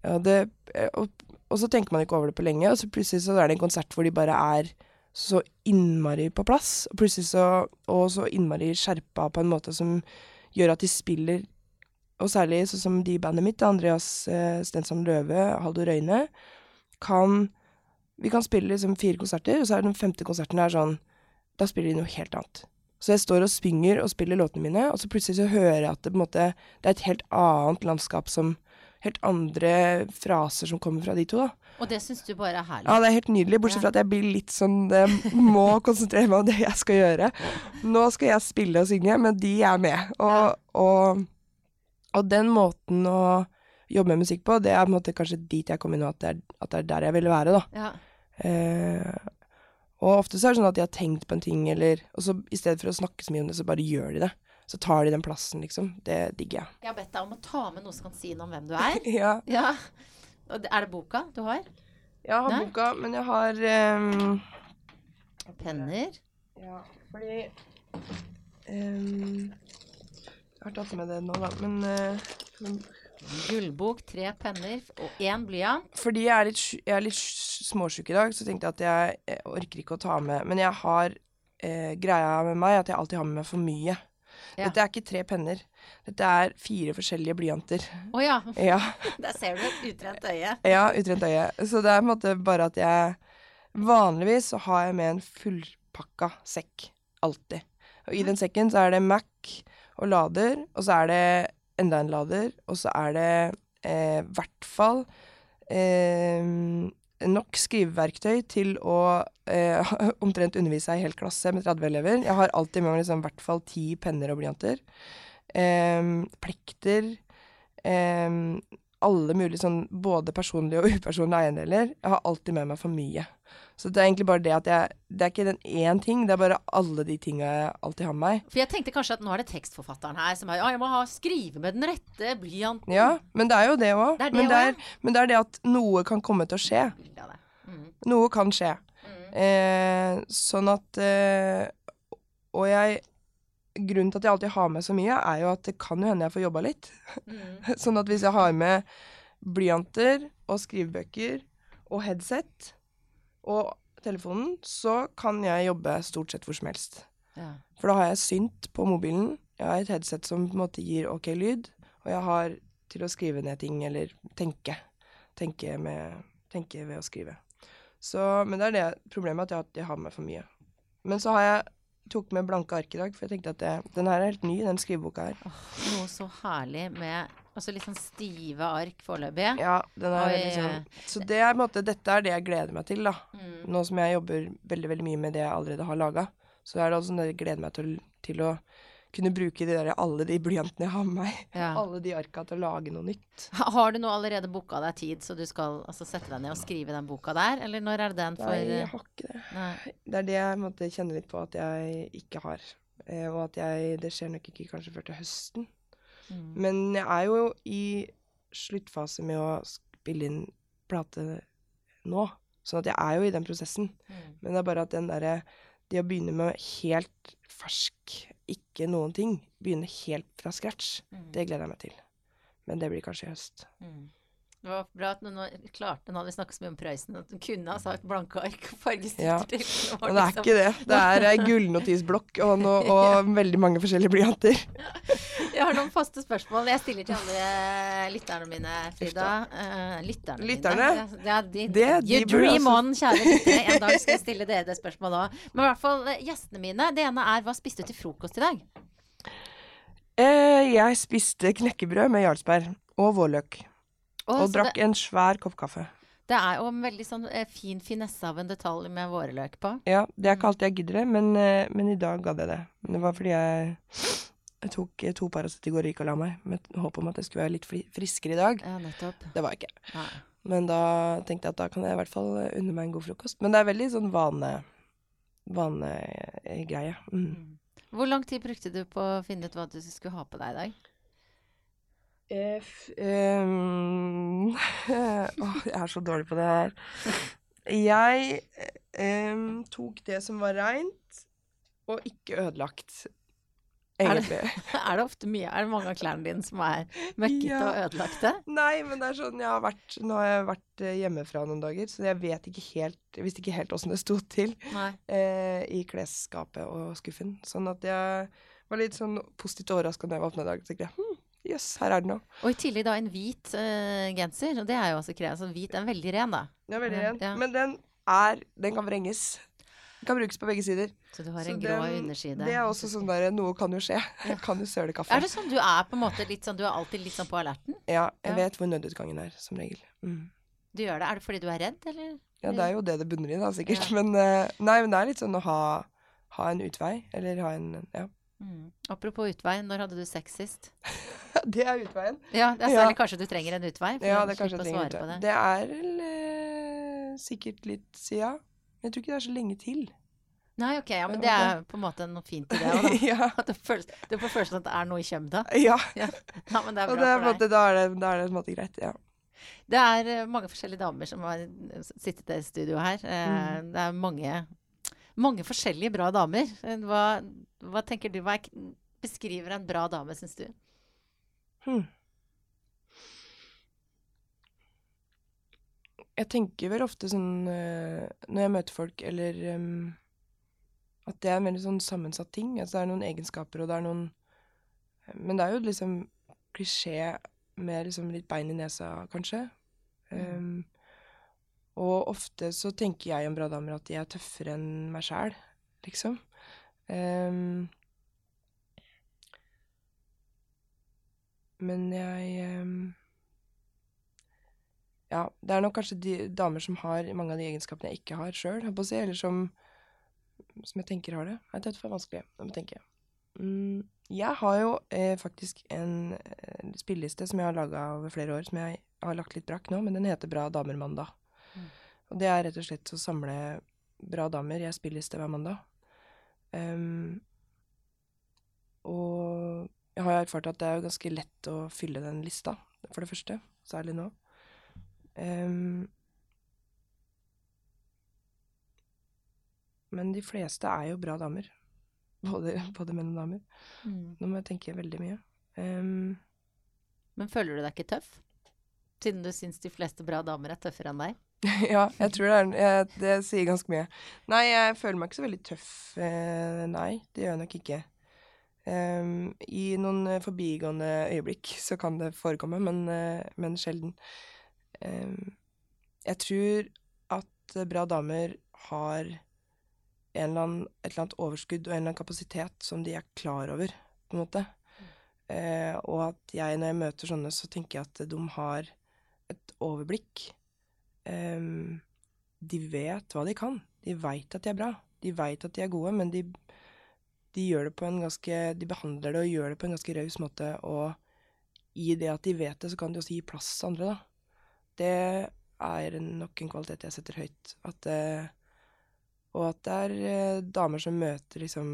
[SPEAKER 2] ja, det, eh, og, og så tenker man ikke over det på lenge, og så plutselig så er det en konsert hvor de bare er så innmari på plass, og plutselig så Og så innmari skjerpa på en måte som gjør at de spiller Og særlig sånn som de bandet mitt, Andreas eh, Stensson Løve, Haldor Røyne, kan Vi kan spille liksom fire konserter, og så er den femte konserten der sånn Da spiller de noe helt annet. Så jeg står og synger og spiller låtene mine, og så plutselig så hører jeg at det på en måte Det er et helt annet landskap som Helt andre fraser som kommer fra de to, da.
[SPEAKER 1] Og det syns du bare er herlig.
[SPEAKER 2] Ja, det er helt nydelig, bortsett fra at jeg blir litt sånn eh, må konsentrere meg om det jeg skal gjøre. Nå skal jeg spille og synge, men de er med. Og, og, og den måten å jobbe med musikk på, det er på en måte kanskje dit jeg kom inn nå, at det er, at det er der jeg ville være, da.
[SPEAKER 1] Ja.
[SPEAKER 2] Eh, og ofte så er det sånn at de har tenkt på en ting, eller Og så i stedet for å snakke så mye om det, så bare gjør de det. Så tar de den plassen, liksom. Det digger jeg.
[SPEAKER 1] Jeg har bedt deg om å ta med noe som kan si noe om hvem du er.
[SPEAKER 2] ja.
[SPEAKER 1] Ja. Og Er det boka du har?
[SPEAKER 2] Jeg har
[SPEAKER 1] Nei.
[SPEAKER 2] boka, men jeg har um,
[SPEAKER 1] Penner?
[SPEAKER 2] Ja, fordi um, Jeg har tatt med det nå, da, men uh,
[SPEAKER 1] Gullbok, tre penner og én blyant.
[SPEAKER 2] Fordi jeg er litt, jeg er litt småsjuk i dag, så tenkte jeg at jeg, jeg orker ikke å ta med Men jeg har eh, Greia med meg at jeg alltid har med meg for mye.
[SPEAKER 1] Ja.
[SPEAKER 2] Dette er ikke tre penner. Dette er fire forskjellige blyanter.
[SPEAKER 1] Å ja,
[SPEAKER 2] Ja,
[SPEAKER 1] der ser du et utrent øye.
[SPEAKER 2] ja utrent øye. Så det er på en måte bare at jeg Vanligvis så har jeg med en fullpakka sekk. Alltid. Og i den sekken så er det Mac og lader, og så er det enda en lader, og så er det eh, hvert fall eh, nok skriveverktøy til å eh, omtrent undervise ei hel klasse med 30 elever. Jeg har alltid med meg liksom, i hvert fall ti penner og blyanter. Eh, plekter. Eh, alle mulige sånn både personlige og upersonlige eiendeler. Jeg har alltid med meg for mye. Så det er egentlig bare det at jeg Det er ikke den én ting, det er bare alle de tinga jeg alltid har med meg.
[SPEAKER 1] For jeg tenkte kanskje at nå er det tekstforfatteren her som er Ja, jeg må ha skrive med den rette blyanten.
[SPEAKER 2] Ja, men det er jo det òg. Men, men det er det at noe kan komme til å skje.
[SPEAKER 1] Mm.
[SPEAKER 2] Noe kan skje.
[SPEAKER 1] Mm.
[SPEAKER 2] Eh, sånn at eh, Og jeg Grunnen til at jeg alltid har med så mye, er jo at det kan jo hende jeg får jobba litt.
[SPEAKER 1] Mm.
[SPEAKER 2] Sånn at hvis jeg har med blyanter og skrivebøker og headset og telefonen, så kan jeg jobbe stort sett hvor som helst.
[SPEAKER 1] Ja.
[SPEAKER 2] For da har jeg synt på mobilen, jeg har et headset som på en måte gir ok lyd, og jeg har til å skrive ned ting, eller tenke. Tenke, med, tenke ved å skrive. Så, men det er det problemet at jeg, har med for mye. Men så har jeg tok med blanke ark i dag, for jeg tenkte at det, den her er helt ny, den skriveboka her.
[SPEAKER 1] Noe så herlig med altså litt sånn stive ark foreløpig.
[SPEAKER 2] Ja, den er
[SPEAKER 1] Oi,
[SPEAKER 2] sånn Så det er måte, dette er det jeg gleder meg til, da.
[SPEAKER 1] Mm.
[SPEAKER 2] Nå som jeg jobber veldig, veldig mye med det jeg allerede har laga, så er det også at jeg gleder meg til, til å kunne bruke de der, alle de blyantene jeg har med meg.
[SPEAKER 1] Ja.
[SPEAKER 2] Alle de arka til å lage noe nytt.
[SPEAKER 1] Har du nå allerede booka deg tid, så du skal altså, sette deg ned og skrive den boka der? Eller når er det den for
[SPEAKER 2] Nei, jeg
[SPEAKER 1] eh,
[SPEAKER 2] har ikke det.
[SPEAKER 1] Nei.
[SPEAKER 2] Det er det jeg måtte kjenne litt på at jeg ikke har. Eh, og at jeg Det skjer nok ikke kanskje før til høsten.
[SPEAKER 1] Mm.
[SPEAKER 2] Men jeg er jo i sluttfase med å spille inn plate nå. Sånn at jeg er jo i den prosessen.
[SPEAKER 1] Mm.
[SPEAKER 2] Men det er bare at den derre Det å begynne med helt fersk, ikke noen ting, begynne helt fra scratch,
[SPEAKER 1] Mm.
[SPEAKER 2] det gleder jeg meg til. Men det blir kanskje i høst.
[SPEAKER 1] Mm. Det var bra at noen klarte, nå hadde vi snakket så mye om Prøysen, at du kunne ha sagt blanke ark og fargestifter
[SPEAKER 2] Ja.
[SPEAKER 1] til. Nå
[SPEAKER 2] det er
[SPEAKER 1] liksom-
[SPEAKER 2] ikke det. Det er ei gullnotisblokk og, no, og veldig mange forskjellige blyanter.
[SPEAKER 1] Jeg har noen faste spørsmål jeg stiller til alle lytterne mine, Frida. Eh, lytterne,
[SPEAKER 2] Lytterne?
[SPEAKER 1] mine. Ja, de,
[SPEAKER 2] Det- de
[SPEAKER 1] you dream
[SPEAKER 2] også-
[SPEAKER 1] on, kjære lyttere. En dag skal jeg stille dere det spørsmålet òg. Men i hvert fall eh, gjestene mine. Det ene er hva spiste du til frokost i dag?
[SPEAKER 2] Eh, jeg spiste knekkebrød med jarlsberg og vårløk. Og
[SPEAKER 1] så
[SPEAKER 2] drakk
[SPEAKER 1] det,
[SPEAKER 2] en svær kopp kaffe.
[SPEAKER 1] det er jo en veldig sånn eh, fin finesse av en detalj med vårløk på.
[SPEAKER 2] Ja, det er ikke alltid jeg gidder det, men, eh, men i dag gadd jeg det. Men det var fordi jeg, jeg tok to Paracet i går og gikk og la meg, med håp om at jeg skulle være litt fri friskere i dag.
[SPEAKER 1] Ja, nettopp.
[SPEAKER 2] Det var jeg ikke.
[SPEAKER 1] Nei.
[SPEAKER 2] Men da tenkte jeg at da kan jeg i hvert fall eh, unne meg en god frokost. Men det er veldig sånn vane vanegreie. Mm.
[SPEAKER 1] Mm. Hvor lang tid brukte du på å finne ut hva du skulle ha på deg i dag?
[SPEAKER 2] Ehm, Åh, jeg er så dårlig på det her. Jeg um, tok det som var reint, og ikke ødelagt.
[SPEAKER 1] Er det- Er det ofte mye Er det mange av klærne dine som er møkkete
[SPEAKER 2] Ja.
[SPEAKER 1] og ødelagte?
[SPEAKER 2] Nei, men det er sånn jeg har vært Nå har jeg vært eh, hjemmefra noen dager, så jeg vet ikke helt visste ikke helt åssen det sto til eh, i klesskapet og skuffen. Sånn at jeg var litt sånn positivt overraska da jeg var åpna i dag. Tenkte jeg hm, jøss, her er det noe.
[SPEAKER 1] Og i tillegg da en hvit uh, genser. Og det er jo også kreativt. Så hvit er veldig ren, da.
[SPEAKER 2] Er veldig ren.
[SPEAKER 1] ja.
[SPEAKER 2] Men den er Den kan vrenges. Den kan brukes på begge sider.
[SPEAKER 1] Så du har
[SPEAKER 2] Så
[SPEAKER 1] en grå
[SPEAKER 2] den-
[SPEAKER 1] underside.
[SPEAKER 2] Det er også sånn der Noe kan jo skje. Ja. kan jo søle kaffe.
[SPEAKER 1] Er det sånn du er på en måte litt sånn Du er alltid litt sånn på alerten?
[SPEAKER 2] Ja, jeg
[SPEAKER 1] Ja.
[SPEAKER 2] vet hvor nødutgangen er, som regel. Mm.
[SPEAKER 1] Du gjør det. Er det fordi du er redd, eller?
[SPEAKER 2] Ja, det er jo det det bunner i, da, sikkert.
[SPEAKER 1] Ja.
[SPEAKER 2] Men, uh, nei, men det er litt sånn å ha, ha en utvei, eller ha en Ja.
[SPEAKER 1] Mm. Apropos utvei, når hadde du sex sist?
[SPEAKER 2] det er utveien.
[SPEAKER 1] Ja, det er
[SPEAKER 2] Ja.
[SPEAKER 1] kanskje du trenger en utvei. For
[SPEAKER 2] Ja, det er kanskje jeg trenger
[SPEAKER 1] svare på
[SPEAKER 2] utvei.
[SPEAKER 1] det.
[SPEAKER 2] Er vel eh, sikkert litt sida. Men jeg tror ikke det er så lenge til.
[SPEAKER 1] Nei, ok, ja, men det er på en måte noe fint i det òg, da.
[SPEAKER 2] ja.
[SPEAKER 1] At det, føles, det får følelsen at det er noe i kjømda.
[SPEAKER 2] ja.
[SPEAKER 1] Ja. ja, men det er bra
[SPEAKER 2] det er,
[SPEAKER 1] for deg.
[SPEAKER 2] da, er det, da er det på en måte greit. Ja.
[SPEAKER 1] Det er eh, mange forskjellige damer som har sittet i studio her. Eh,
[SPEAKER 2] Mm.
[SPEAKER 1] Det er mange, mange forskjellige bra damer. Eh, Hva, hva tenker du? Hva er, beskriver en bra dame, syns du?
[SPEAKER 2] Hmm. Jeg tenker vel ofte sånn eh, når jeg møter folk, eller um, At det er en veldig sånn sammensatt ting. Altså det er noen egenskaper, og det er noen Men det er jo liksom klisjé med liksom litt bein i nesa, kanskje. Em, og ofte så tenker jeg om bra damer at de er tøffere enn meg sjæl, liksom. Um, men jeg em, Ja, det er nok kanskje de damer som har mange av de egenskapene jeg ikke har sjøl, eller som, som jeg tenker har det. Nei, det er for vanskelig. å tenke. Mm, jeg har jo eh, faktisk en eh, spilleliste som jeg har laga over flere år, som jeg har lagt litt brakk nå, men den heter Bra damer mandag.
[SPEAKER 1] Mm.
[SPEAKER 2] Og det er rett og slett å samle bra damer i sted hver mandag. Um, og jeg har erfart at det er ganske lett å fylle den lista, for det første. Særlig nå. Um, men de fleste er jo bra damer. Både, både menn og damer. Nå må jeg tenke veldig mye. Um,
[SPEAKER 1] Men føler du deg ikke tøff? Siden du syns de fleste bra damer er tøffere enn deg?
[SPEAKER 2] ja, jeg tror det er jeg, Det sier ganske mye. Nei, jeg føler meg ikke så veldig tøff. Eh, nei, det gjør jeg nok ikke. Um, I noen eh, forbigående øyeblikk så kan det forekomme, men, eh, men sjelden. Um, jeg tror at bra damer har eller annen, et eller annet overskudd og en eller annen kapasitet som de er klar over, på en måte. Eh, og at jeg, når jeg møter sånne, så tenker jeg at de har et overblikk. Em, de vet hva de kan. De veit at de er bra. De veit at de er gode, men de, de gjør det på en ganske De behandler det og gjør det på en ganske raus måte, og i det at de vet det, så kan de også gi plass til andre, da. Det er nok en kvalitet jeg setter høyt. At eh, Og at det er eh, damer som møter liksom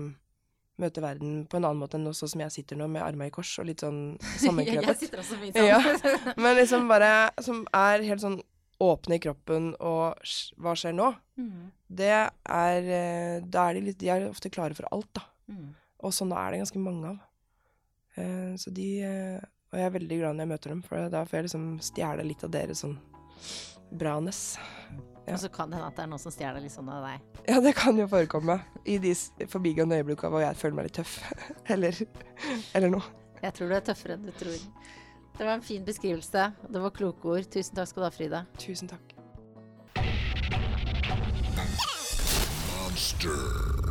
[SPEAKER 2] møte verden på en annen måte enn sånn som jeg sitter nå, med arma i kors og litt sånn
[SPEAKER 1] jeg sitter også mye
[SPEAKER 2] Ja.
[SPEAKER 1] sånn.
[SPEAKER 2] Men liksom bare Som er helt sånn åpne i kroppen og Hva skjer nå?
[SPEAKER 1] Mm,
[SPEAKER 2] Det er eh, Da er de litt De er ofte klare for alt, da.
[SPEAKER 1] mm.
[SPEAKER 2] Og sånne er det ganske mange av. Eh, så de eh, Og jeg er veldig glad når jeg møter dem, for da får jeg liksom stjele litt av deres sånn bra-ness. Ja.
[SPEAKER 1] Og så kan det hende at det er noen som stjeler litt sånn av deg.
[SPEAKER 2] Ja, det kan jo forekomme i de forbigående øyeblikkene hvor jeg føler meg litt tøff. eller, eller noe.
[SPEAKER 1] Jeg tror du er tøffere enn du tror. Det var en fin beskrivelse. Det var kloke ord. Tusen takk skal du ha, Frida.
[SPEAKER 2] Tusen takk.
[SPEAKER 3] Monster.